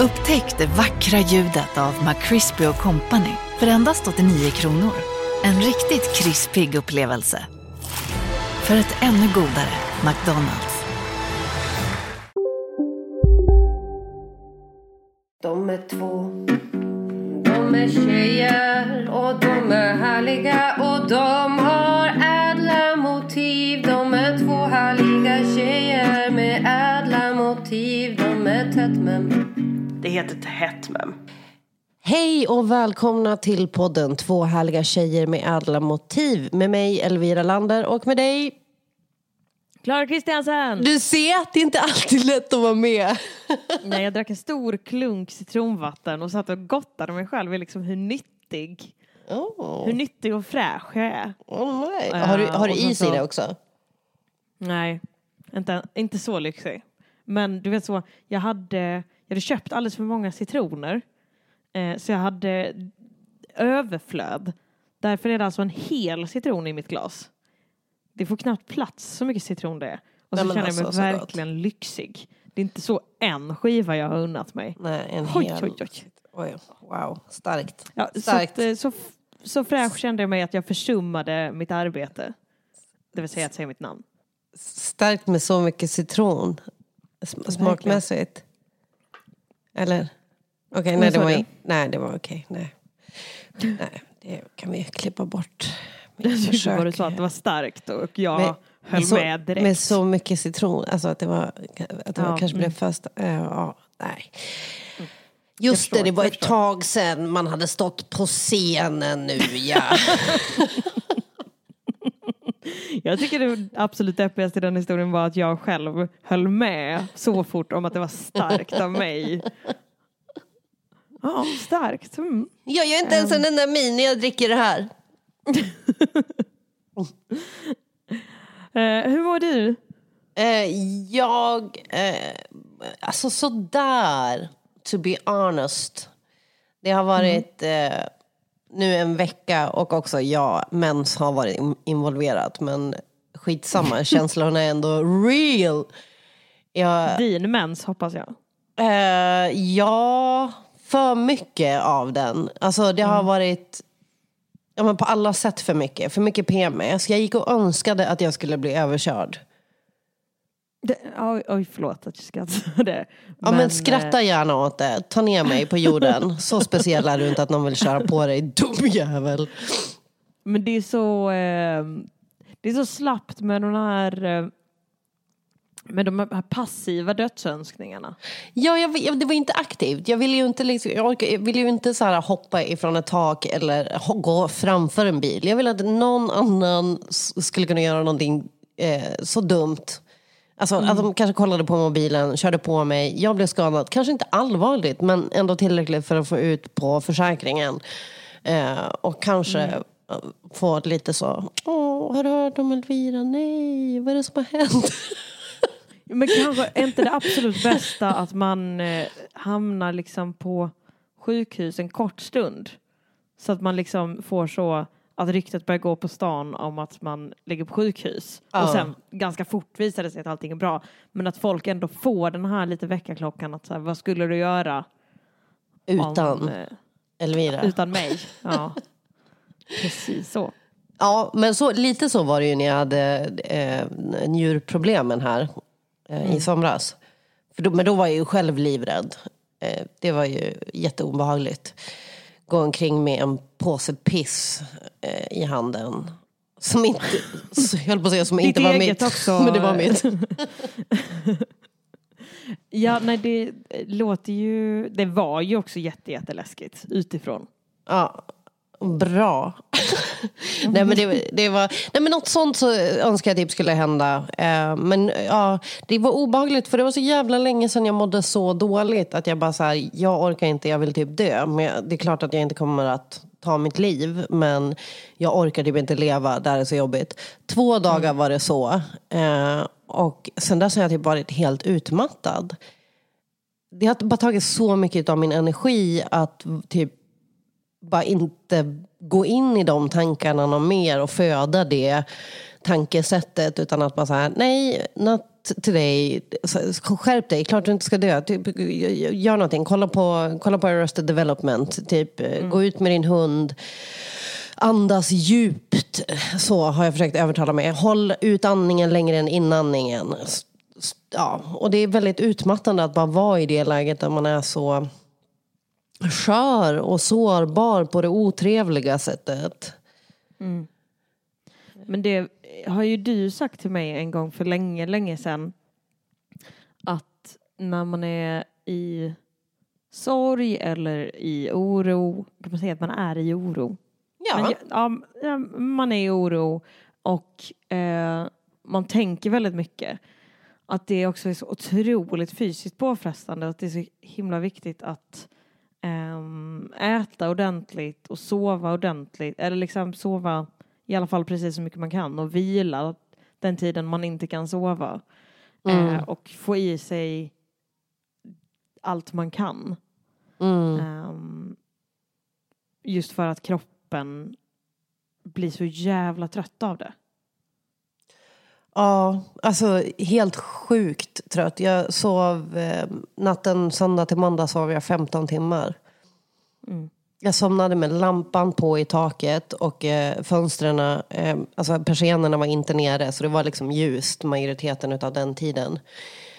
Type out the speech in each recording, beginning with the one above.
Upptäck det vackra ljudet av McCrispy Company för endast 89 kronor. En riktigt krispig upplevelse. För ett ännu godare McDonalds. De är två, de är tjejer och de är härliga och de har ädla motiv. De är två härliga tjejer med ädla motiv. De är tätt men det heter tätt mem. Hej och välkomna till podden Två härliga tjejer med ädla motiv. Med mig Elvira Lander och med dig... Klara Kristiansen! Du ser, det är inte alltid lätt att vara med. Nej, jag drack en stor klunk citronvatten och satt och gottade mig själv i liksom hur nyttig, Oh. hur nyttig och fräsch jag är. All right. Har du, har du is i det också? Nej, inte, inte så lyxig. Men du vet så, jag hade, jag hade köpt alldeles för många citroner. Eh, så jag hade överflöd. Därför är det alltså en hel citron i mitt glas. Det får knappt plats så mycket citron det är. Och så Nej, känner jag mig alltså, så gott. verkligen lyxig. Det är inte så en skiva jag har unnat mig. Nej, en Oj, hel. oj, oj. Oj, wow, starkt. Ja, så, starkt. att, eh, så, så fräsch kände jag mig att jag försummade mitt arbete. Det vill säga att säga mitt namn. Starkt med så mycket citron. Sm- smakmässigt. Eller? Okej, nej, Vad det var, nej det var okej. Nej. nej, det kan vi klippa bort. Jag Mitt tyckte vad du sa att det var starkt och jag Med- höll så, med direkt. Med så mycket citron. Alltså att det, var, att det var, Ja, kanske blev mm. först... äh, ja, nej. Just förstår, det, det var ett tag sedan man hade stått på scenen nu ja. Jag tycker det absolut deppigaste i den historien var att jag själv höll med så fort om att det var starkt av mig. Ja, starkt. Mm. Jag gör inte ens en enda min när jag dricker det här. Eh, hur mår du? Eh, jag, eh, alltså sådär, to be honest. Det har varit eh, nu en vecka och också ja, mens har varit in- involverat. Men skitsamma, känslorna är ändå real. Jag, Din mens hoppas jag. eh, ja, för mycket av den. Alltså det har varit ja, men på alla sätt för mycket. För mycket PMS. Jag gick och önskade att jag skulle bli överkörd. Det, oj, oj, förlåt att jag skrattar det. Ja men, eh, skratta gärna åt det. Ta ner mig på jorden. Så speciell är du inte att någon vill köra på dig, dum jävel. Men det är så, eh, det är så slappt med de här eh, med de här passiva dödsönskningarna. Ja, jag, jag, det var inte aktivt. Jag ville ju inte, liksom, jag ville ju inte så här hoppa ifrån ett tak eller gå framför en bil. Jag ville att någon annan skulle kunna göra någonting eh, så dumt. Alltså att de kanske kollade på mobilen, körde på mig, jag blev skadad. Kanske inte allvarligt, men ändå tillräckligt för att få ut på försäkringen. Eh, och kanske eh, få lite så, åh, har du hört om Elvira? Nej, vad är det som har hänt? Men kanske är inte det absolut bästa att man eh, hamnar liksom på sjukhus en kort stund. Så att man liksom får så att ryktet börjar gå på stan om att man ligger på sjukhus. Ja. Och sen ganska fort visar det sig att allting är bra. Men att folk ändå får den här lite väckarklockan att så här, vad skulle du göra Utan om, eh, Elvira. utan mig? Ja. Precis så. Ja, men så, lite så var det ju när jag hade eh, njurproblemen här eh, i somras. För då, men då var jag ju själv livrädd. Eh, det var ju jätteobehagligt. Gå omkring med en påse piss eh, i handen. Som inte, jag höll på att säga som Ditt inte var mitt. också. Men det var mitt. Ja, nej det låter ju, det var ju också jätte, jätteläskigt utifrån. Ja, bra. nej, men det, det var, nej men något sånt så önskar jag typ skulle hända. Eh, men ja, det var obehagligt för det var så jävla länge sedan jag mådde så dåligt att jag bara så här, jag orkar inte, jag vill typ dö. Men det är klart att jag inte kommer att ta mitt liv men jag orkar typ inte leva, det här är så jobbigt. Två dagar var det så. Eh, och sen dess har jag typ varit helt utmattad. Det har bara tagit så mycket av min energi att typ bara inte gå in i de tankarna någon mer och föda det tankesättet utan att bara säga nej, not today, Så- skärp dig, klart du inte ska dö, typ, gör någonting, kolla på, kolla på Arrested Development, typ, gå ut med din hund, andas djupt, så har jag försökt övertala mig, håll ut andningen längre än inandningen. Ja, och det är väldigt utmattande att bara vara i det läget där man är så skör och sårbar på det otrevliga sättet. Men det har ju du sagt till mig en gång för länge, länge sedan. Att när man är i sorg eller i oro, kan man säga att man är i oro? Ja. Men, ja, man är i oro och eh, man tänker väldigt mycket. Att det också är så otroligt fysiskt påfrestande. Att det är så himla viktigt att ehm, äta ordentligt och sova ordentligt. Eller liksom sova i alla fall precis så mycket man kan och vila den tiden man inte kan sova. Mm. Eh, och få i sig allt man kan. Mm. Ehm, just för att kroppen blir så jävla trött av det. Ja, alltså helt sjukt trött. Jag sov eh, natten söndag till måndag sov jag 15 timmar. Mm. Jag somnade med lampan på i taket och eh, fönstren, eh, alltså persiennerna var inte nere så det var liksom ljust majoriteten av den tiden.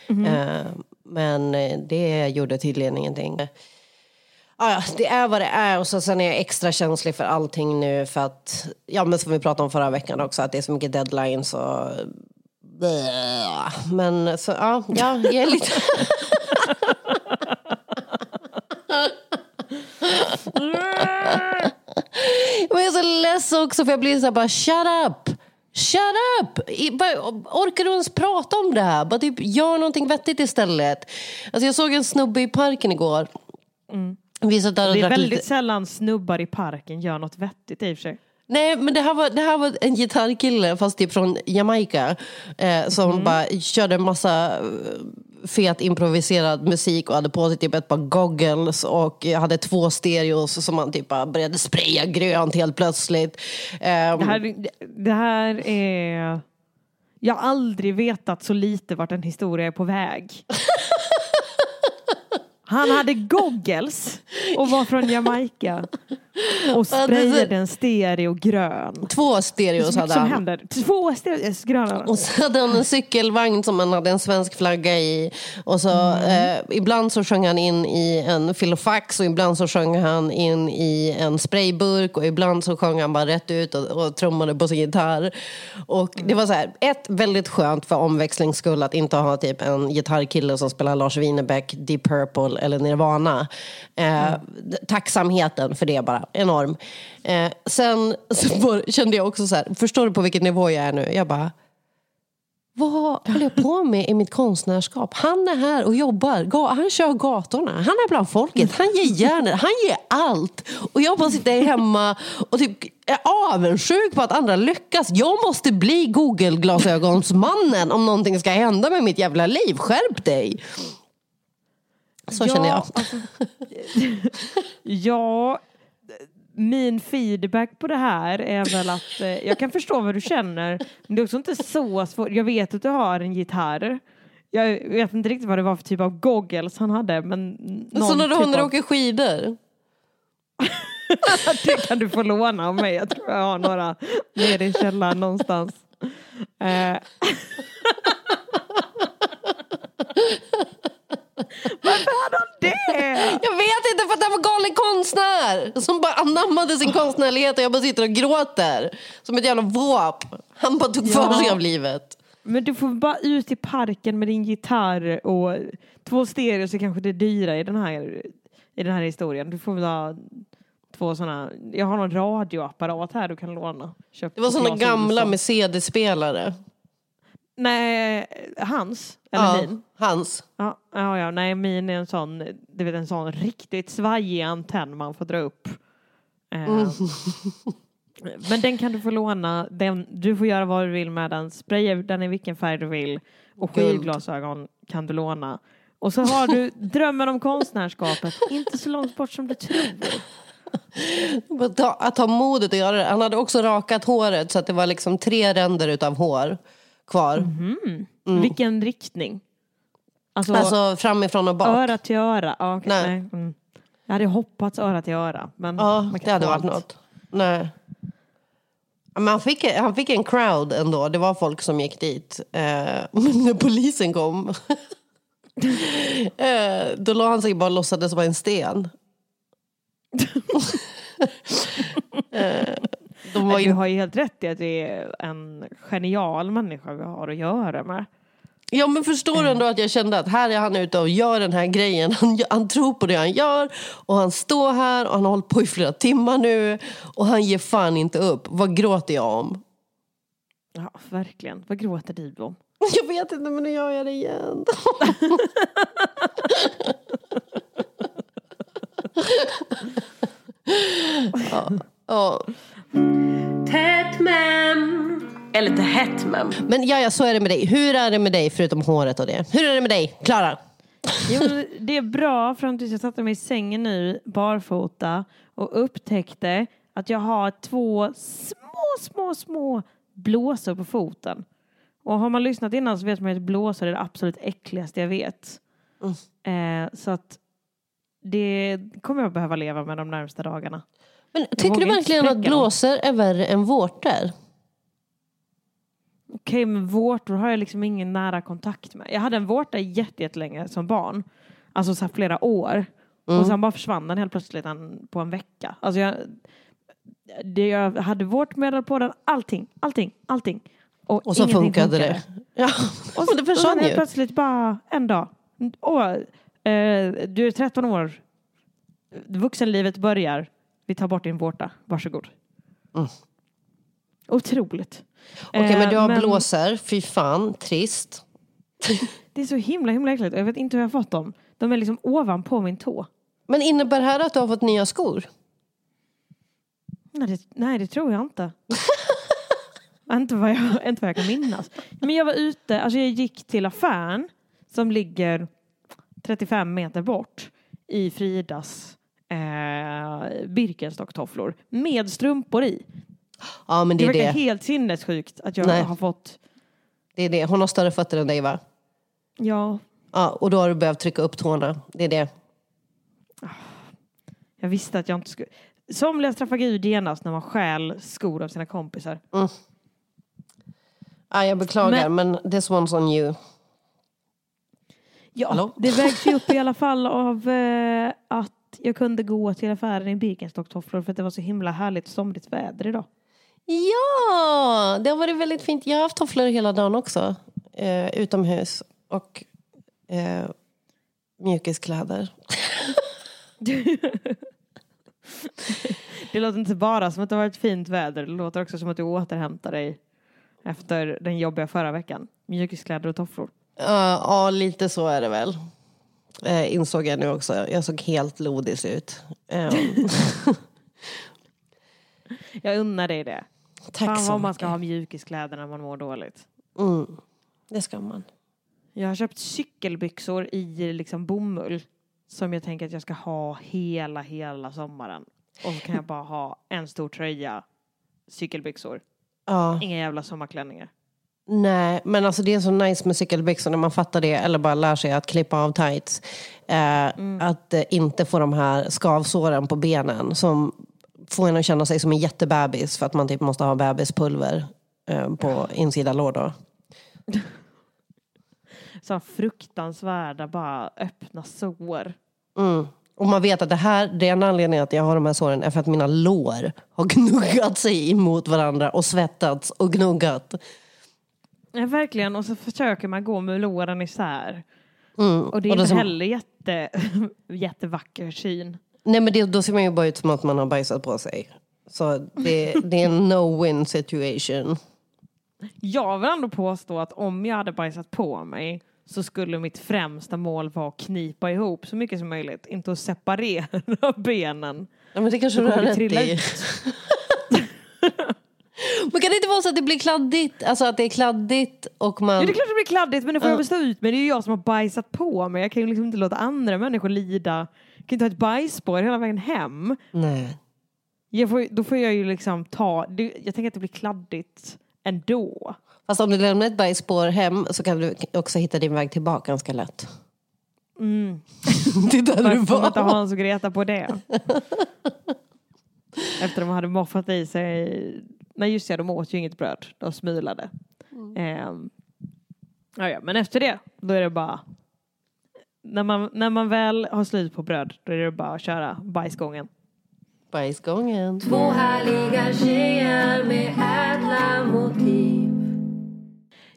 Eh, men eh, det gjorde tydligen ingenting. Ah, ja, det är vad det är och så sen är jag extra känslig för allting nu för att, ja men som vi pratade om förra veckan också, att det är så mycket deadlines och Men så, ja, ja jag är lite... Men jag är så less också för jag blir så här bara shut up! Shut up! I, bara, orkar du ens prata om det här? Bara typ, gör någonting vettigt istället. Alltså jag såg en snubbe i parken igår. Vi satt där och Det är väldigt lite... sällan snubbar i parken gör något vettigt i och för sig. Nej men det här var, det här var en gitarrkille fast typ från Jamaica. Eh, som bara körde en massa eh, fet improviserad musik och hade på sig typ ett par goggles och hade två stereos som han typ började spraya grönt helt plötsligt. Ehm, Det här, det här är... Jag har aldrig vetat så lite vart en historia är på väg. Han hade goggles och var från Jamaica. Och sprayade en stereo grön. Två stereos hade som han. händer. Två stereos gröna. Och så hade han en cykelvagn som han hade en svensk flagga i. Och så, eh, ibland så sjöng han in i en filofax och ibland så sjöng han in i en sprayburk och ibland så sjöng han bara rätt ut och, och trummade på sin gitarr. Och det var så här, ett, väldigt skönt för omväxlings skull att inte ha typ en gitarrkille som spelar Lars Winnerbäck, Deep Purple eller Nirvana. Eh, Tacksamheten för det bara, enorm. Eh, sen så kände jag också så här, förstår du på vilken nivå jag är nu? Jag bara, vad håller jag på med i mitt konstnärskap? Han är här och jobbar. Han kör gatorna. Han är bland folket. Han ger järnet. Han ger allt. Och jag bara sitter hemma och typ är avundsjuk på att andra lyckas. Jag måste bli Google-glasögonsmannen om någonting ska hända med mitt jävla liv. Skärp dig! Så känner jag. alltså, ja, min feedback på det här är väl att eh, jag kan förstå vad du känner. Men det är också inte så svårt. Jag vet att du har en gitarr. Jag vet inte riktigt vad det var för typ av goggles han hade. Men någon Så när du typ av, åker skidor? det kan du få låna av mig. Jag tror jag har några nere i källaren någonstans. Eh. Varför hade han det? Jag vet inte för att han var galen konstnär som bara anammade sin konstnärlighet och jag bara sitter och gråter. Som ett jävla våp. Han bara tog för Ja. sig av livet. Men du får bara ut i parken med din gitarr och två stereos är kanske det dyra i den här, i den här historien. Du får väl ha två sådana, jag har någon radioapparat här du kan låna. Köpt Det var Clas gamla med CD-spelare. Nej, hans? Eller Ja, min? hans. Ja, ja, ja, nej min är en sån, du vet en sån riktigt svajig antenn man får dra upp. Eh, Mm. Men den kan du få låna, den, du får göra vad du vill med den, spraya den i vilken färg du vill och skidglasögon kan du låna. Och så har du drömmen om konstnärskapet, inte så långt bort som du tror. Att ha modet att göra det. Han hade också rakat håret så att det var liksom tre ränder utav hår kvar. Mhm. Vilken riktning? Alltså, Alltså framifrån och bak. öra till öra? Okej, Nej. nej. Mm. Jag hade hoppats öra till öra. Men Ja, det hade varit allt. något. Nej. Men han fick, han fick en crowd ändå. Det var folk som gick dit. Eh, men när polisen kom eh, då la han sig bara och låtsades vara en sten. eh, de var Du ju, har ju helt rätt i att det är en genial människa vi har att göra med. ja men förstår du ändå att jag kände att här är han ute och gör den här grejen. Han, han tror på det han gör och han står här och han har hållit på i flera timmar nu och han ger fan inte upp. Vad gråter jag om? Ja, verkligen. Vad gråter du om? Jag vet inte men nu gör jag det igen. ja, ja. Tätt mem. Eller till hett mem. Men ja, ja, så är det med dig. Hur är det med dig förutom håret och det? Hur är det med dig, Klara? Jo, det är bra fram tills jag satte mig i sängen nu barfota och upptäckte att jag har två små, små, små blåsor på foten. Och har man lyssnat innan så vet man att blåsor är det absolut äckligaste jag vet. Eh, så att det kommer jag behöva leva med de närmsta dagarna. Men tycker du verkligen att blåsor är värre än vårtor? Okej, men vårtor har jag liksom ingen nära kontakt med. Jag hade en vårta jätte- jättelänge som barn. Alltså så flera år. Mm. Och sen bara försvann den helt plötsligt en, på en vecka. Alltså jag, det, jag hade vårtmedel på den, allting, allting, allting. Och så ingenting funkade det. Ja, Och det Och försvann sen helt ju. plötsligt bara en dag. Åh, eh, du är 13 år. Vuxenlivet börjar. Vi tar bort din vårta. Varsågod. Mm. Otroligt. Okej, men du har Eh, blåsor. Fy fan, trist. Det är så himla himla äckligt. Jag vet inte hur jag har fått dem. De är liksom ovanpå min tå. Men innebär det här att du har fått nya skor? Nej, det, nej, det tror jag inte. inte, vad jag, inte vad jag kan minnas. Men jag var ute, alltså jag gick till affären som ligger 35 meter bort i Fridas eh, Birkenstock-tofflor med strumpor i. Ja, men Det, det är verkar det. helt sinnessjukt att jag Nej. har fått, Det är det. Hon har större fötter än dig, va? ja, Ja, och då har du behövt trycka upp tårna. Det är det. jag visste att jag inte skulle. Somliga straffar Gud genast när man stjäl skor av sina kompisar. Ja, jag beklagar, men, this one's on you. Ja, Hallå? det vägs ju upp i alla fall av eh, att jag kunde gå till affären i Birkenstock-tofflor för att det var så himla härligt somrigt väder idag. Ja, det har varit väldigt fint. Jag har haft tofflor hela dagen också. Eh, utomhus. Och eh, mjukiskläder. Det låter inte bara som att det har varit fint väder, det låter också som att du återhämtar dig efter den jobbiga förra veckan. Mjukiskläder och tofflor. Ja, ja, lite så är det väl. Eh, insåg jag nu också. Jag såg helt lodis ut. Eh, Jag unnar dig det. tack Fan så vad man ska ha mjukiskläder när man mår dåligt. Mm, det ska man. Jag har köpt cykelbyxor i liksom bomull som jag tänker att jag ska ha hela, hela sommaren. Och så kan jag bara ha en stor tröja, cykelbyxor. Ja. Inga jävla sommarklänningar. Nej, men alltså det är så nice med cykelbyxor när man fattar det eller bara lär sig att klippa av tights. Eh, Att eh, inte få de här skavsåren på benen som får en att känna sig som en jättebebis för att man typ måste ha bebispulver eh, på insida lår då. Så fruktansvärda bara öppna sår. Mm. Och man vet att det här, det är en anledning att jag har de här såren är för att mina lår har gnuggat sig emot varandra och svettats och gnuggat. Ja, verkligen, och så försöker man gå med låren isär. Mm. Och det är Och inte som- heller jätte, jättevacker syn. Nej men det, då ser man ju bara ut som att man har bajsat på sig. Så det, det är en no-win situation. Jag vill ändå påstå att om jag hade bajsat på mig så skulle mitt främsta mål vara att knipa ihop så mycket som möjligt, inte att separera benen. Ja, men det kanske du har rätt i. Men kan det inte vara så att det blir kladdigt? Alltså att det är kladdigt och man... Ja, det är klart det blir kladdigt men det får Ja. jag väl stå ut med. Det är ju jag som har bajsat på mig. Jag kan ju liksom inte låta andra människor lida. Jag kan inte ha ett bajsspår hela vägen hem. Nej. Jag får, då får jag ju liksom ta, det, jag tänker att det blir kladdigt ändå. Fast om du lämnar ett bajsspår hem så kan du också hitta din väg tillbaka ganska lätt. Mm. Det är där du Varför inte var. Hans och Greta på det? Efter de hade moffat i sig, nej just det, de åt ju inget bröd, de smulade. Ehm, ja, ja, men efter det, då är det bara, när man, när man väl har slut på bröd, då är det bara att köra bajsgången. Bajsgången. Två härliga tjejer med ädla motiv.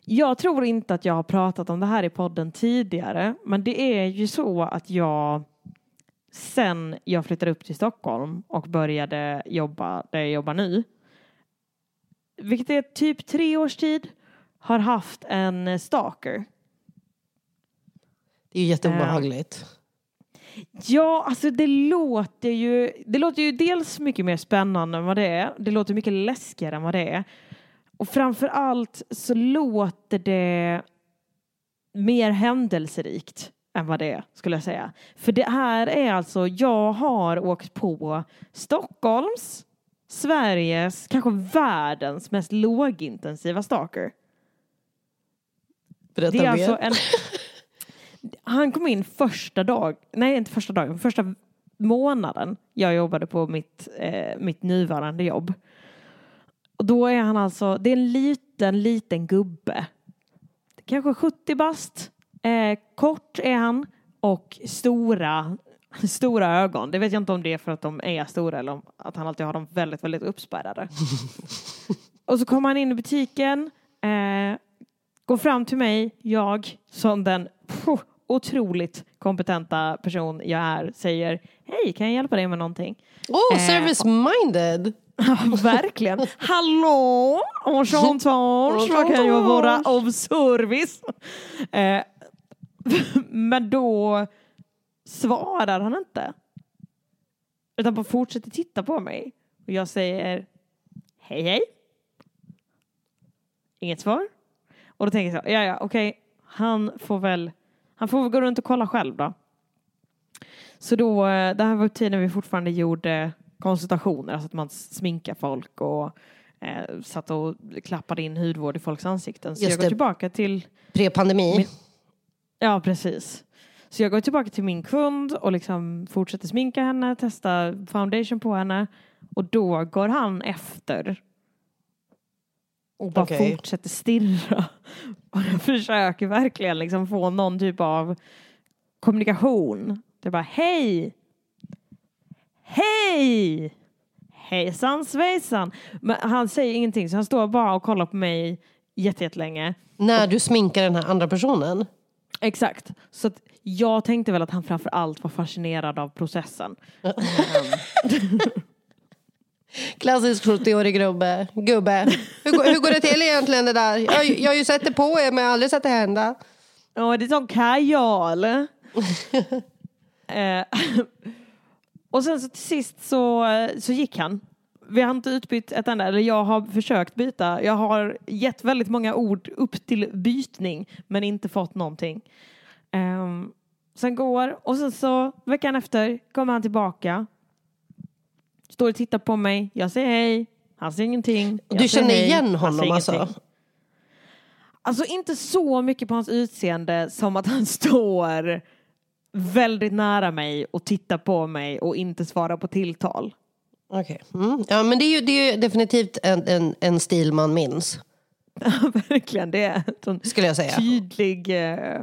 Jag tror inte att jag har pratat om det här i podden tidigare, men det är ju så att jag sen jag flyttade upp till Stockholm och började jobba där jag jobbar nu, vilket är typ tre års tid, har haft en stalker. Det är ju jätteobehagligt. Ja, alltså det låter ju, det låter ju dels mycket mer spännande än vad det är. Det låter mycket läskigare än vad det är. Och framför allt så låter det mer händelserikt än vad det är, skulle jag säga. För det här är alltså, jag har åkt på Stockholms, Sveriges, kanske världens mest lågintensiva stalker. Berätta Det är mer. alltså en... Han kom in första dag, nej inte första dagen, första månaden jag jobbade på mitt, eh, mitt nuvarande jobb. Och då är han alltså, det är en liten, liten gubbe. Kanske 70 bast. Eh, kort är han och stora, stora ögon. Det vet jag inte om det är för att de är stora eller om att han alltid har dem väldigt, väldigt uppspärrade. och så kommer han in i butiken, eh, går fram till mig, jag som den puh, otroligt kompetenta person jag är, säger hej, kan jag hjälpa dig med någonting? Oh, Eh, service minded! Ja, verkligen. Hallå, enchantage, vad kan jag vara av service? Eh, men då svarar han inte. Utan bara fortsätter titta på mig. Och jag säger hej hej. Inget svar. Och då tänker jag ja ja okej, han får väl han får väl gå runt och kolla själv då. Så då, eh, det här var tiden vi fortfarande gjorde konsultationer, alltså att man sminkar folk och eh, satt och klappade in hudvård i folks ansikten. Så Just jag går det. tillbaka till Pre-pandemi. Ja, precis. Så jag går tillbaka till min kund och liksom fortsätter sminka henne, testa foundation på henne och då går han efter och bara Okej. fortsätter stirra. Och jag försöker verkligen liksom få någon typ av kommunikation. Det är bara hej! Hej! Hejsan svejsan! Men han säger ingenting så han står bara och kollar på mig jätte- jättelänge. När du sminkar den här andra personen. Exakt. Så att jag tänkte väl att han framför allt var fascinerad av processen. Klassisk 70-årig gubbe. gubbe. Hur, går- hur går det till egentligen det där? Jag, jag har ju sett det på er men jag har aldrig sett det hända. Ja, det är som kajal. eh, och sen så till sist så, så gick han. Vi har inte utbytt ett enda, eller jag har försökt byta. Jag har gett väldigt många ord upp till bytning men inte fått någonting. Um, sen går, och sen så veckan efter kommer han tillbaka. Står och tittar på mig. Jag säger hej. Han säger ingenting. Jag du känner hej. igen honom alltså? ingenting. Alltså inte så mycket på hans utseende som att han står väldigt nära mig och tittar på mig och inte svarar på tilltal. Okej. Mm. Ja men det är ju, det är ju definitivt en, en, en stil man minns. Verkligen, det är en sån Skulle jag säga. tydlig... Eh...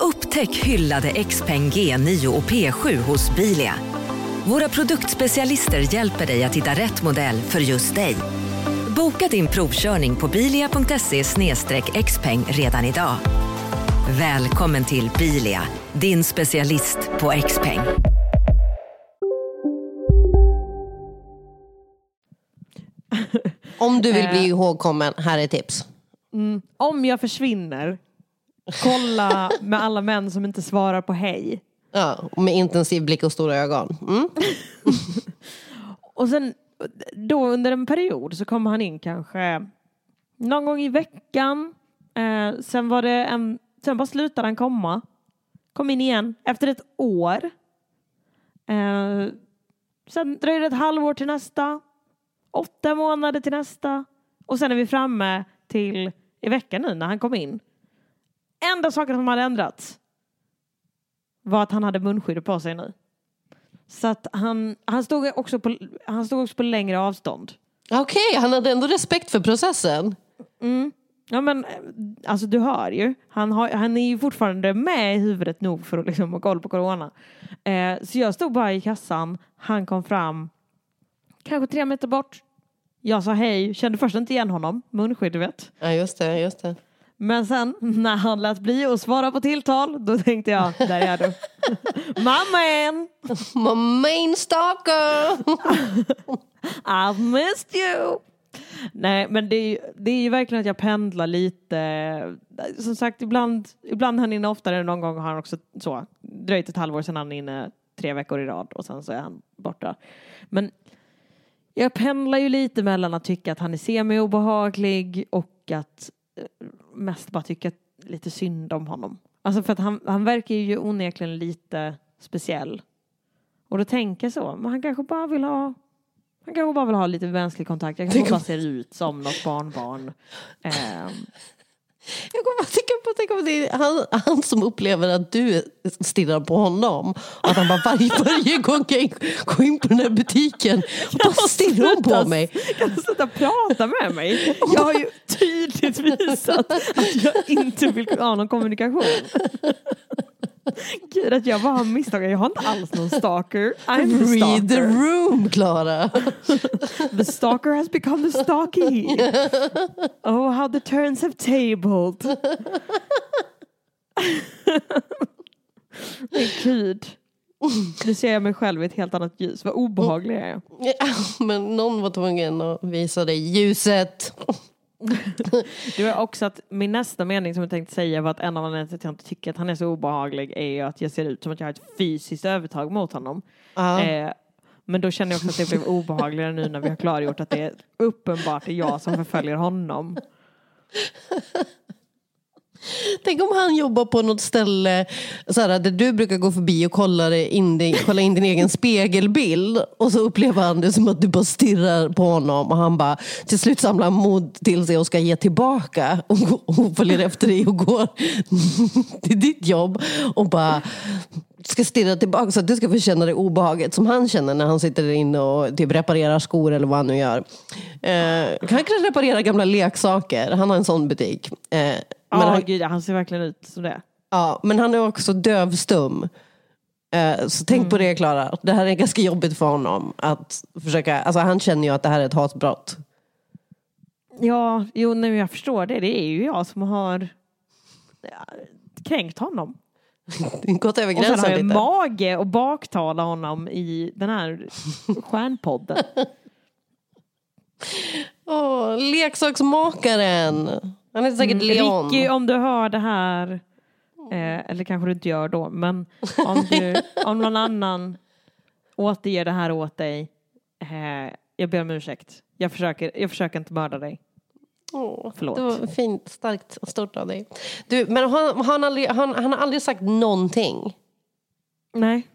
Upptäck hyllade XPeng G9 och P7 hos Bilia. Våra produktspecialister hjälper dig att hitta rätt modell för just dig. Boka din provkörning på bilia.se xpeng redan idag. Välkommen till Bilia, din specialist på XPeng. Om du vill bli Eh. ihågkommen, här är tips. Mm. Om jag försvinner, kolla med alla män som inte svarar på hej. Ja, med intensiv blick och stora ögon. Mm. Och sen då under en period så kommer han in kanske någon gång i veckan. Eh, sen var det en, sen bara slutade han komma. Kom in igen efter ett år. Eh, sen dröjde det ett halvår till nästa. Åtta månader till nästa. Och sen är vi framme till i veckan nu när han kom in. Enda saken som hade ändrats var att han hade munskydd på sig nu. Så att han, han, stod också på, han stod också på längre avstånd. Okej, han hade ändå respekt för processen. Mm. Ja men alltså du hör ju. Han, har, han är ju fortfarande med i huvudet nog för att liksom ha koll på corona. Eh, så jag stod bara i kassan. Han kom fram kanske tre meter bort. Jag sa hej, kände först inte igen honom. Munskydd du vet. Ja just det, just det. Men sen när han lät bli att svara på tilltal då tänkte jag, där är du. Mamma en! My main stalker! I've missed you! Nej, men det är, ju, det är ju verkligen att jag pendlar lite. Som sagt, ibland, ibland är han inne oftare. Någon gång har han också så, dröjt ett halvår sedan han är inne tre veckor i rad och sen så är han borta. Men jag pendlar ju lite mellan att tycka att han är semi-obehaglig och att eh, mest bara tycka lite synd om honom. Alltså för att han, han verkar ju onekligen lite speciell. Och då tänker jag så, men han kanske bara vill ha han kanske bara vill ha lite mänsklig kontakt. Jag kanske bara ser ut som något barnbarn. Ehm, Jag kommer att tänka på, tänka på det, han, han som upplever att du stirrar på honom. Och att han bara varje, varje gång jag går in på den här butiken och bara stirrar hon på mig. Kan du sluta prata med mig? Jag har ju tydligt visat att jag inte vill ha någon kommunikation. Gud, att jag bara har misstagit. Jag har inte alls någon stalker. I'm the Read the stalker. room, Klara. The stalker has become the stalky. Oh, how the turns have tabled. Men gud. Nu ser jag mig själv i ett helt annat ljus. Vad obehaglig jag är. Ja, men någon var tvungen att visa dig ljuset. Det var också att min nästa mening som jag tänkte säga var att en av anledningarna till att jag inte tycker att han är så obehaglig är ju att jag ser ut som att jag har ett fysiskt övertag mot honom. Ja. Eh, men då känner jag också att det blev obehagligare nu när vi har klargjort att det är uppenbart är jag som förföljer honom. Tänk om han jobbar på något ställe så här, där du brukar gå förbi och kolla in, din, kolla in din egen spegelbild och så upplever han det som att du bara stirrar på honom och han bara till slut samlar mod till sig och ska ge tillbaka och, och följer efter dig och går till ditt jobb och bara ska stirra tillbaka så att du ska få känna det obehaget som han känner när han sitter där inne och typ reparerar skor eller vad han nu gör. Eh, han kan reparera gamla leksaker, han har en sån butik. Eh, Ja, men han, gud, han ser verkligen ut som det. Ja, men han är också dövstum. Eh, Så tänk på det Klara, det här är ganska jobbigt för honom. Att försöka, alltså han känner ju att det här är ett hatbrott. Ja, jo, men jag förstår det. Det är ju jag som har kränkt honom. Gått över Och sen har gränsen jag lite. mage och baktala honom i den här stjärnpodden. Åh, leksaksmakaren. Han heter säkert Leon. Mm, Ricky, om du hör det här, eh, eller kanske du inte gör då, men om, du, om någon annan återger det här åt dig, eh, jag ber om ursäkt. Jag försöker, jag försöker inte mörda dig. Åh, Förlåt. Det var fint, starkt och stort av dig. Du, men han, han, aldrig, han, han har aldrig sagt någonting. Nej.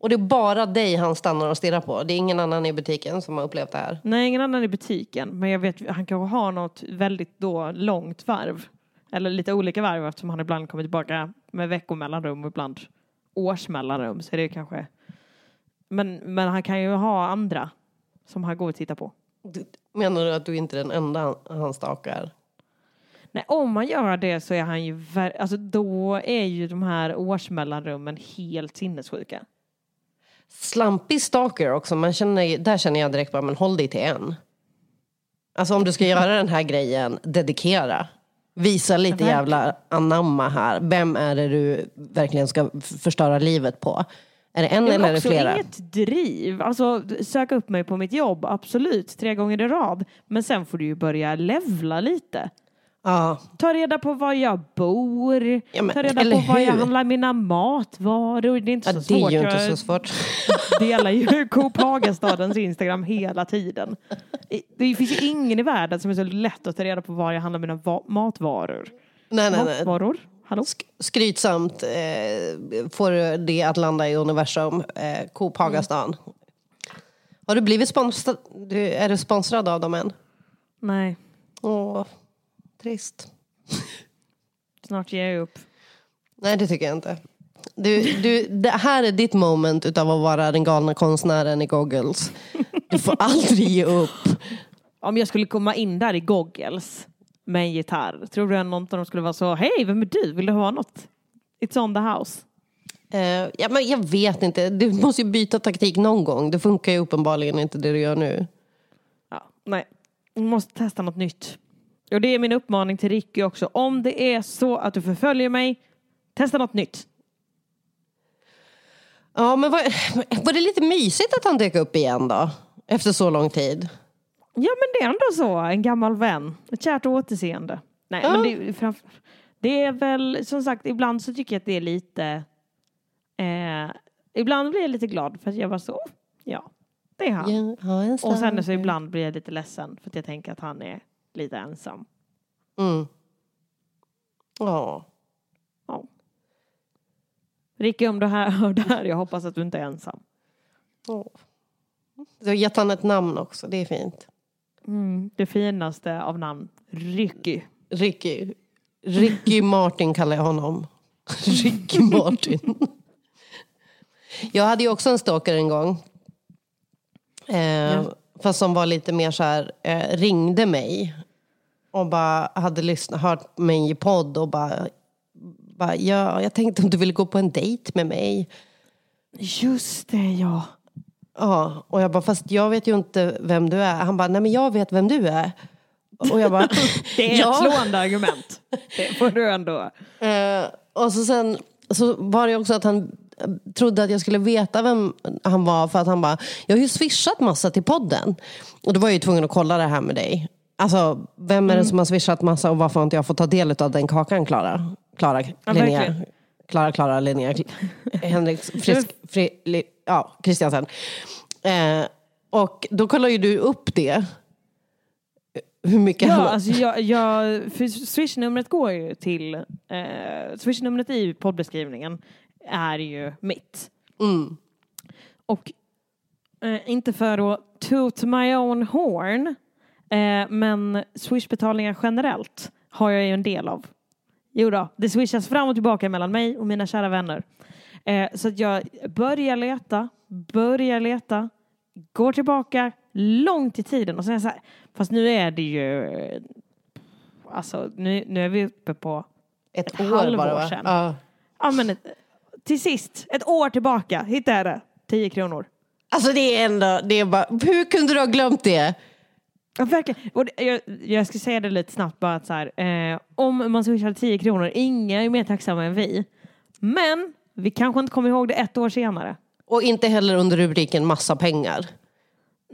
Och det är bara dig han stannar och stirrar på. Det är ingen annan i butiken som har upplevt det här. Nej, ingen annan i butiken. Men jag vet, han kanske har något väldigt då långt varv. Eller lite olika varv eftersom han ibland kommer tillbaka med veckomellanrum och ibland årsmellanrum. Så är det kanske... Men, men han kan ju ha andra som han går och tittar på. Du, menar du att du inte är den enda han, han stakar? Nej, om man gör det så är han ju... Alltså då är ju de här årsmellanrummen helt sinnessjuka. Slampig stalker också. Man känner, där känner jag direkt bara, men håll dig till en. Alltså om du ska göra den här grejen, dedikera. Visa lite jävla anamma här. Vem är det du verkligen ska förstöra livet på? Är det en eller är det flera? inget driv. Alltså söka upp mig på mitt jobb, absolut, tre gånger i rad. Men sen får du ju börja levla lite. Ja. Ta reda på var jag bor, Ja, men, ta reda på var jag handlar mina matvaror. Det är inte Ja, så det är svårt. ju inte jag så svårt. delar ju Coop Hagastadens Instagram hela tiden. Det finns ju ingen i världen som är så lätt att ta reda på var jag handlar mina va- matvaror. Nej, nej, nej. Matvaror? Hallå? Skrytsamt eh, får det att landa i universum. Eh, Coop Hagastan. Har du blivit sponsrad? Du, är du sponsrad av dem än? Nej, Åh, trist. snart ger jag upp. Nej, det tycker jag inte. Du, du, det här är ditt moment utav att vara den galna konstnären i goggles. Du får aldrig ge upp. Om jag skulle komma in där i goggles med en gitarr, tror du att någon av dem skulle vara så, hej, vem är du? Vill du ha något? It's on the house. Eh, ja, men jag vet inte, du måste ju byta taktik någon gång. Det funkar ju uppenbarligen inte det du gör nu. Ja, nej, du måste testa något nytt. Och det är min uppmaning till Ricky också. Om det är så att du förföljer mig, testa något nytt. Ja, men var, var det lite mysigt att han dök upp igen då? Efter så lång tid. Ja, men det är ändå så. En gammal vän. Ett kärt återseende. Nej, Ja. men det, är framf- det är väl som sagt, ibland så tycker jag att det är lite... Eh, ibland blir jag lite glad för att jag bara så, ja, det är han. Ja, Och sen så ibland blir jag lite ledsen för att jag tänker att han är lite ensam. Mm. Ja. Ja. Ricky, om du här, hör det här, jag hoppas att du inte är ensam. Ja. Du har gett han ett namn också, det är fint. Mm, det finaste av namn, Ricky. Ricky. Ricky Martin kallar jag honom. Ricky Martin. Jag hade ju också en stalker en gång. Eh, Fast som var lite mer så här, eh, ringde mig. Och bara hade lyssnat, hört mig i podd och bara, bara, ja, jag tänkte om du ville gå på en dejt med mig. Just det, ja. Ja, och jag bara, fast jag vet ju inte vem du är. Han bara, nej men jag vet vem du är. Och jag bara, Det är ja. ett slående argument. Det får du ändå. Eh, och så sen så var det också att han trodde att jag skulle veta vem han var för att han bara, jag har ju swishat massa till podden. Och då var jag ju tvungen att kolla det här med dig. Alltså, vem är det som har swishat massa och varför har inte jag fått ta del av den kakan, Klara? Klara, Ja, Linnea. Klara, Klara, Linnea, Henrik, Frisk, fri, li, ja, Kristiansen. Eh, och då kollar ju du upp det. Hur mycket Ja, han alltså jag, jag, swishnumret går ju till, eh, swishnumret i poddbeskrivningen är ju mitt. Mm. Och eh, inte för att toot my own horn, eh, men swishbetalningar generellt har jag ju en del av. Jo då, det swishas fram och tillbaka mellan mig och mina kära vänner. Eh, så att jag börjar leta, börjar leta, går tillbaka långt i tiden och sen är jag så här, fast nu är det ju, alltså nu, nu är vi uppe på ett, ett år halvår bara, va? sedan. Ja. Ja, men ett, till sist, ett år tillbaka, hittade jag det. 10 kronor. Alltså det är ändå, det är bara, hur kunde du ha glömt det? Ja, verkligen. Och det, jag, jag ska säga det lite snabbt bara att så här, eh, om man swishar 10 kronor, inga är mer tacksamma än vi. Men vi kanske inte kommer ihåg det ett år senare. Och inte heller under rubriken massa pengar.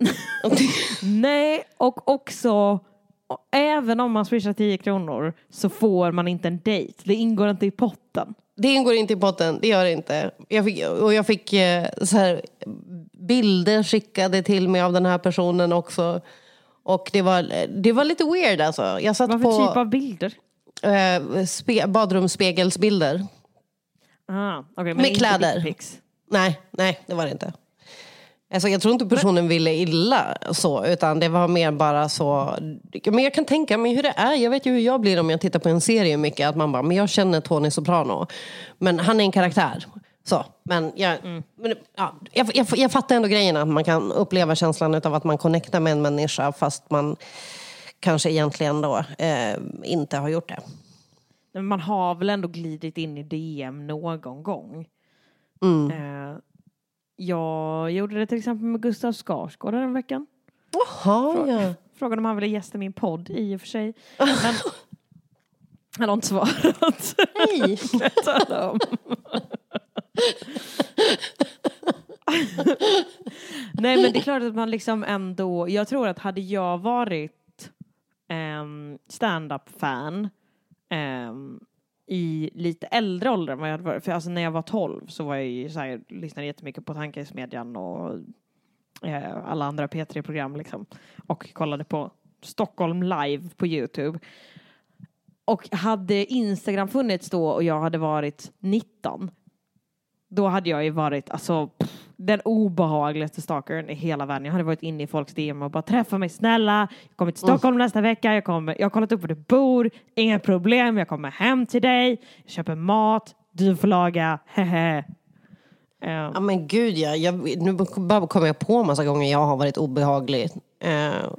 Nej, och också och även om man swishar 10 kronor så får man inte en dejt. Det ingår inte i potten. Det ingår inte i potten, det gör det inte. Jag fick, och jag fick eh, så här, bilder skickade till mig av den här personen också. Och det var, det var lite weird alltså. Jag satt Vad på för typ av bilder? eh, spe, badrumsspegelsbilder. Ah, okay, Med kläder. Nej, nej, det var det inte. Alltså, jag tror inte personen ville illa så, utan det var mer bara så... Men jag kan tänka mig hur det är. Jag vet ju hur jag blir om jag tittar på en serie mycket. Att man bara, men jag känner Tony Soprano. Men han är en karaktär. Så, men jag, men, ja, jag, jag, jag fattar ändå grejen att man kan uppleva känslan av att man connectar med en människa fast man kanske egentligen då eh, inte har gjort det. Men man har väl ändå glidit in i DM någon gång. Mm. Eh, jag gjorde det till exempel med Gustav Skarsgård den veckan. Jaha, ja. Frågade om han ville gästa min podd i och för sig. Men han har inte svarat. Om. Nej men det är klart att man liksom ändå, jag tror att hade jag varit um, stand-up-fan ehm, i lite äldre ålder än vad jag hade varit, för alltså när jag var 12 så var jag ju så här, lyssnade jättemycket på Tankesmedjan och eh, alla andra P3-program liksom och kollade på Stockholm live på Youtube. Och hade Instagram funnits då och jag hade varit 19 då hade jag ju varit alltså pff, den obehagligaste stalkern i hela världen. Jag hade varit inne i folks DM och bara träffa mig snälla. Jag kommer till Stockholm nästa vecka. Jag, kommer, jag har kollat upp var du bor. Inga problem. Jag kommer hem till dig. Jag köper mat. Du får laga. Hehe. Ja men gud ja, jag, nu bara kommer jag på massa gånger jag har varit obehaglig. Eh,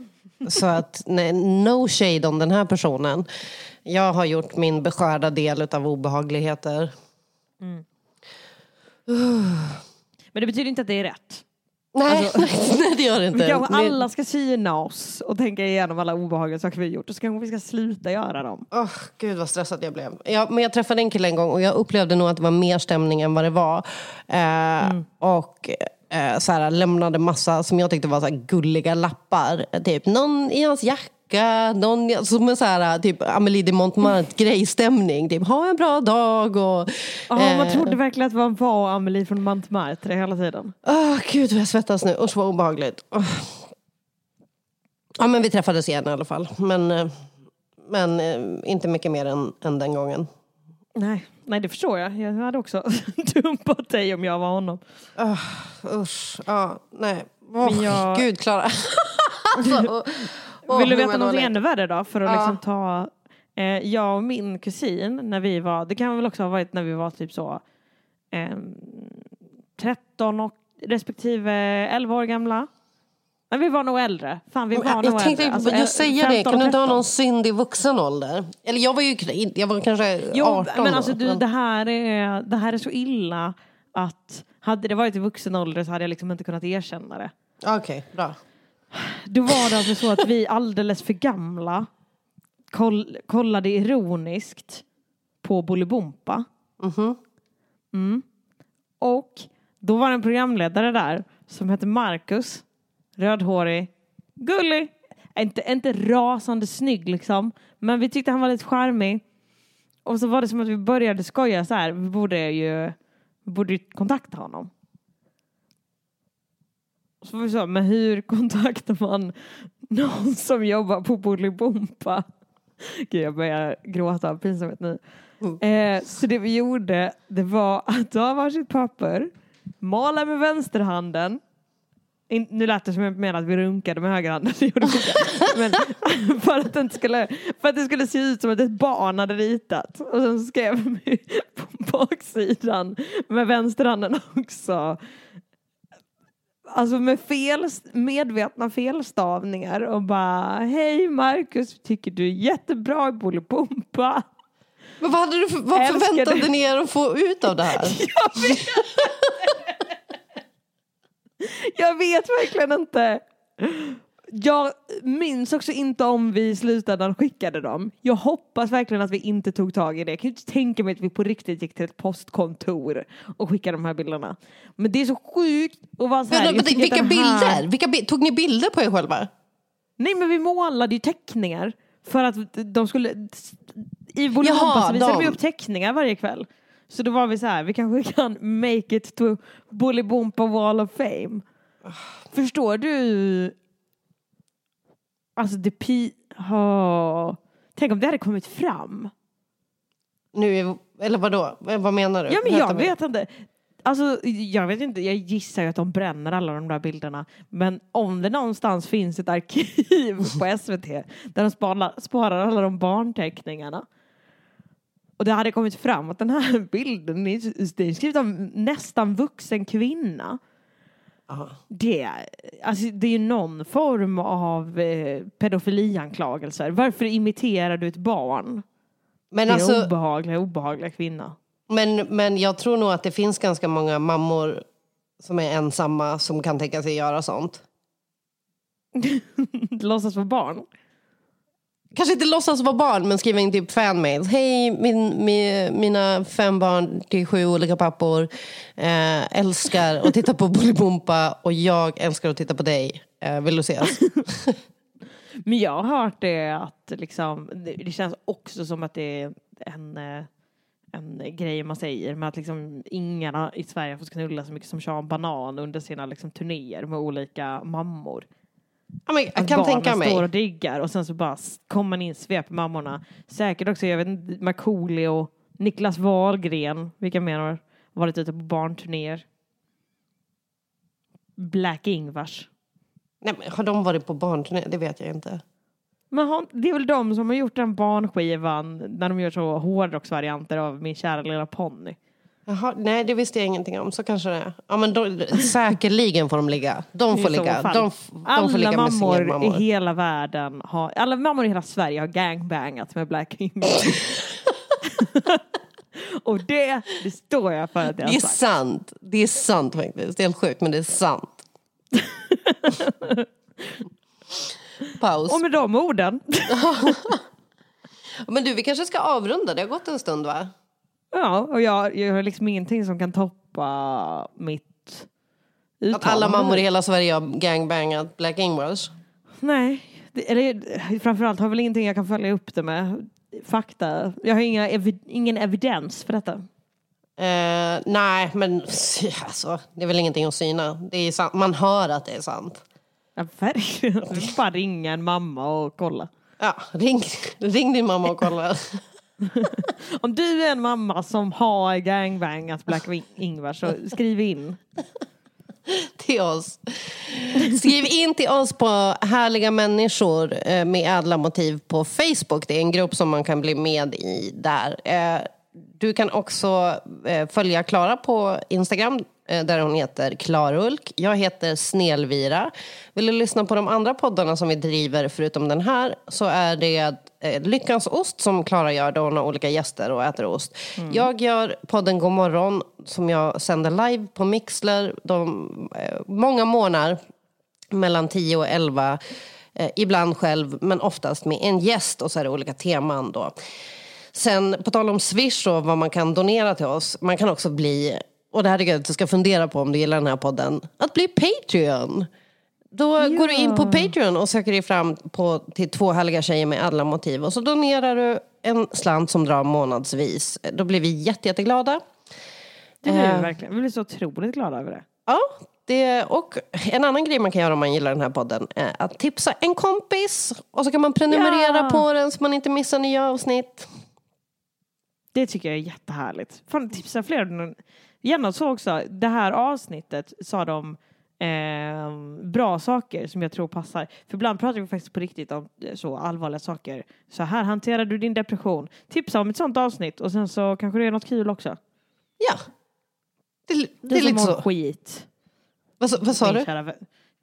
så att nej, no shade om den här personen. Jag har gjort min beskärda del av obehagligheter. Mm. Men det betyder inte att det är rätt. Nej, Alltså- nej det gör det inte. Vi kanske alla ska syna oss och tänka igenom alla obehagliga saker vi har gjort och så kanske vi ska sluta göra dem. Åh, gud vad stressad jag blev. Ja, men jag träffade en kille en gång och jag upplevde nog att det var mer stämning än vad det var. Eh, Och eh, så här, lämnade massa som jag tyckte var så gulliga lappar. Typ någon i hans jacka, någon i- som en så här, typ Amélie de Montmartre-grejstämning. Typ ha en bra dag och... Ja, man eh, trodde verkligen att man var Amelie från Montmartre hela tiden. Åh, gud vad jag svettas nu. Usch vad obehagligt. Åh. Ja men vi träffades igen i alla fall. Men, eh, men eh, inte mycket mer än, än den gången. Nej, nej, det förstår jag. Jag hade också dumpat dig om jag var honom. Uh, usch, ja, nej. Åh, Men jag- Gud, Klara. alltså, åh, Vill du veta något jag ännu värre då? För att Ja. liksom ta... Eh, jag och min kusin, när vi var... Det kan väl också ha varit när vi var typ så... Eh, 13 och respektive 11 år gamla. Nej, vi var nog äldre. Fan, vi var Jag, nog jag tänkte äldre. Alltså, just säga det, 15 kan du inte ha 13. någon synd i vuxen ålder? Eller jag var ju jag var kanske Jo, 18 men då. alltså du, det, här är, det här är så illa att hade det varit i vuxen ålder så hade jag liksom inte kunnat erkänna det. Okej, bra. Då var det alltså så att vi alldeles för gamla koll, kollade ironiskt på Bolibompa. Mm. Och då var det en programledare där som hette Marcus, rödhårig, gullig, inte, inte rasande snygg liksom, men vi tyckte han var lite charmig. Och så var det som att vi började skoja så här, vi borde ju, vi borde kontakta honom. Så var vi så, men hur kontaktar man någon som jobbar på Bolibompa? Gud, jag börjar gråta av pinsamhet nu. Eh, så det vi gjorde, det var att ta varsitt papper, mala med vänsterhanden. In, nu lät det som jag menade att vi runkade med högerhanden. Men för att, det skulle, för att det skulle se ut som att ett barn hade ritat. Och sen skrev vi på baksidan med vänsterhanden också Alltså med fel, medvetna felstavningar och bara Hej Marcus, tycker du är jättebra i Bolibompa. Men vad, hade du för, vad Älskar förväntade ni er att få ut av det här? Jag vet, jag vet verkligen inte. Jag minns också inte om vi i slutändan skickade dem. Jag hoppas verkligen att vi inte tog tag i det. Jag kan ju inte tänka mig att vi på riktigt gick till ett postkontor och skickade de här bilderna. Men det är så sjukt att vara så här. Men, tycker vilka här- bilder? Vilka, tog ni bilder på er själva? Nej men vi målade ju teckningar för att de skulle... I Bolibompa så visade vi de. upp teckningar varje kväll. Så då var vi så här, vi kanske kan make it to Bolibompa Wall of Fame. Förstår du? Alltså det pi... Oh. Tänk om det hade kommit fram. Nu, eller vadå? Vad menar du? Ja men jag vet inte. Alltså jag vet inte, jag gissar ju att de bränner alla de där bilderna. Men om det någonstans finns ett arkiv på SVT där de sparar, sparar alla de barnteckningarna. Och det hade kommit fram att den här bilden är, skrivet av nästan vuxen kvinna. Det, är- alltså, det är ju någon form av eh, pedofilianklagelser. Varför imiterar du ett barn? Men det är alltså- obehagliga, obehagliga kvinna. Men, men jag tror nog att det finns ganska många mammor som är ensamma som kan tänka sig göra sånt. Låtsas vara barn? Kanske inte låtsas vara barn, men skriva in typ fanmails. Hej, min, min, mina fem barn till sju olika pappor eh, älskar att titta på Bolibompa och jag älskar att titta på dig. Eh, vill du ses? Men jag har hört det att liksom, det, det känns också som att det är en, eh, en grej man säger med att liksom ingen i Sverige har fått knulla så mycket som Sean Banan under sina liksom, turnéer med olika mammor. Ja, men jag Att kan tänka mig. står och diggar och sen så bara kommer man in, sveper mammorna. Säkert också, jag vet inte, Markoolio, Niklas Wahlgren, vilka mer har varit ute på barnturnéer? Black Ingvars. Nej, men har de varit på barnturné? Det vet jag inte. Men har, det är väl de som har gjort den barnskivan när de gör så hårdrocksvarianter av Min kära lilla ponny. Jaha, nej, det visste jag ingenting om. Så kanske det är. Ja, men då, säkerligen får de ligga. De får ligga. De, de alla får ligga med mammor, i hela världen har, alla mammor i hela Sverige har gangbangat med Black Ingvars. och det, det står jag för att jag Det har är sagt. sant. Det är sant faktiskt. Det är helt sjukt, men det är sant. Paus. Och med de orden. Men du, vi kanske ska avrunda. Det har gått en stund, va? Ja, och jag, jag har liksom ingenting som kan toppa mitt Att alla uttalande. mammor i hela Sverige har gangbangat Black Ingvars. Nej, det, eller, framförallt har jag väl ingenting jag kan följa upp det med. Fakta. Jag har inga, evi, ingen evidens för detta. Eh, nej, men alltså, det är väl ingenting att syna. Det är sant. Man hör att det är sant. Ja, verkligen. Du får bara ringa en mamma och kolla. Ja, ring, ring din mamma och kolla. Om du är en mamma som har gangbangat Black Ingvar så skriv in. till oss. Skriv in till oss på Härliga människor eh, med ädla motiv på Facebook. Det är en grupp som man kan bli med i där. Eh, du kan också eh, följa Klara på Instagram där hon heter Klarulk. Jag heter Snelvira. Vill du lyssna på de andra poddarna som vi driver förutom den här så är det eh, Lyckans ost som Klara gör då hon har olika gäster och äter ost. Jag gör podden God morgon som jag sänder live på Mixler de, eh, många månader mellan 10 och 11. Eh, ibland själv, men oftast med en gäst och så är det olika teman då. Sen på tal om Swish och vad man kan donera till oss. Man kan också bli, och det här tycker jag att du ska fundera på om du gillar den här podden, att bli Patreon. Då går du in på Patreon och söker dig fram på, till två härliga tjejer med alla motiv. Och så donerar du en slant som drar månadsvis. Då blir vi jätte, jätteglada. Det blir vi Eh, verkligen. Vi blir så otroligt glada över det. Ja, det, och en annan grej man kan göra om man gillar den här podden är att tipsa en kompis. Och så kan man prenumerera Ja. på den så man inte missar nya avsnitt. Det tycker jag är jättehärligt. Fan, tipsa fler. Gärna så också, det här avsnittet sa de eh, bra saker som jag tror passar. För ibland pratar vi faktiskt på riktigt om eh, så allvarliga saker. Så här hanterar du din depression. Tipsa om ett sånt avsnitt och sen så kanske det är något kul också. Ja. Det, det Du är som lite så. skit. Vad, vad sa du? kära.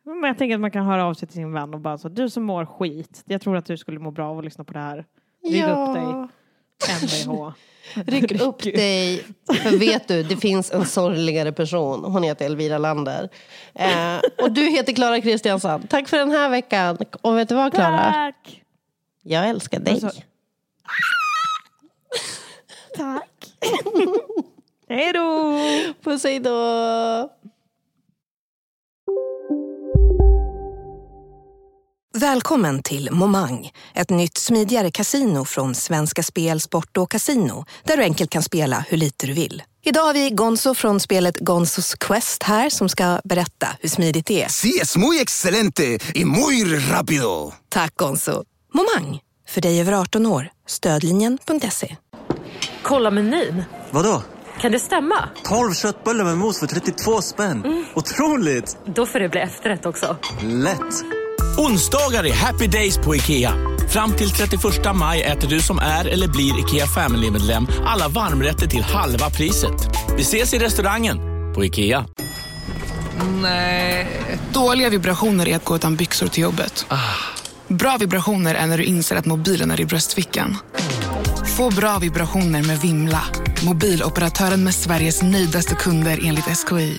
Men jag tänker att man kan höra av sig till sin vän och bara så, du som mår skit, jag tror att du skulle må bra av att lyssna på det här. Ja. upp dig. MBH. Ryck upp dig. För vet du, det finns en sorgligare person. Hon heter Elvira Lander. Eh, och du heter Klara Kristiansson. Tack för den här veckan. Och vet du vad Klara? Tack! Jag älskar dig. Alltså- Tack. Hej då! Puss hej då! Välkommen till Momang, ett nytt smidigare casino från Svenska Spel, Sport och Casino där du enkelt kan spela hur lite du vill. Idag har vi Gonzo från spelet Gonzos Quest här som ska berätta hur smidigt det är. Sí, es muy excelente y muy rápido. Tack Gonzo. Momang, för dig över 18 år. Stödlinjen.se. Kolla menyn. Vadå? Kan det stämma? 12 köttbullar med mos för 32 spänn. Otroligt! Då får det bli efterrätt också. Lätt! Onsdagar är happy days på IKEA. Fram till 31 maj äter du som är eller blir IKEA Family-medlem alla varmrätter till halva priset. Vi ses i restaurangen på IKEA. Nej. Dåliga vibrationer är att gå utan byxor till jobbet. Bra vibrationer är när du inser att mobilen är i bröstfickan. Få bra vibrationer med Vimla. Mobiloperatören med Sveriges nöjdaste kunder enligt SKI.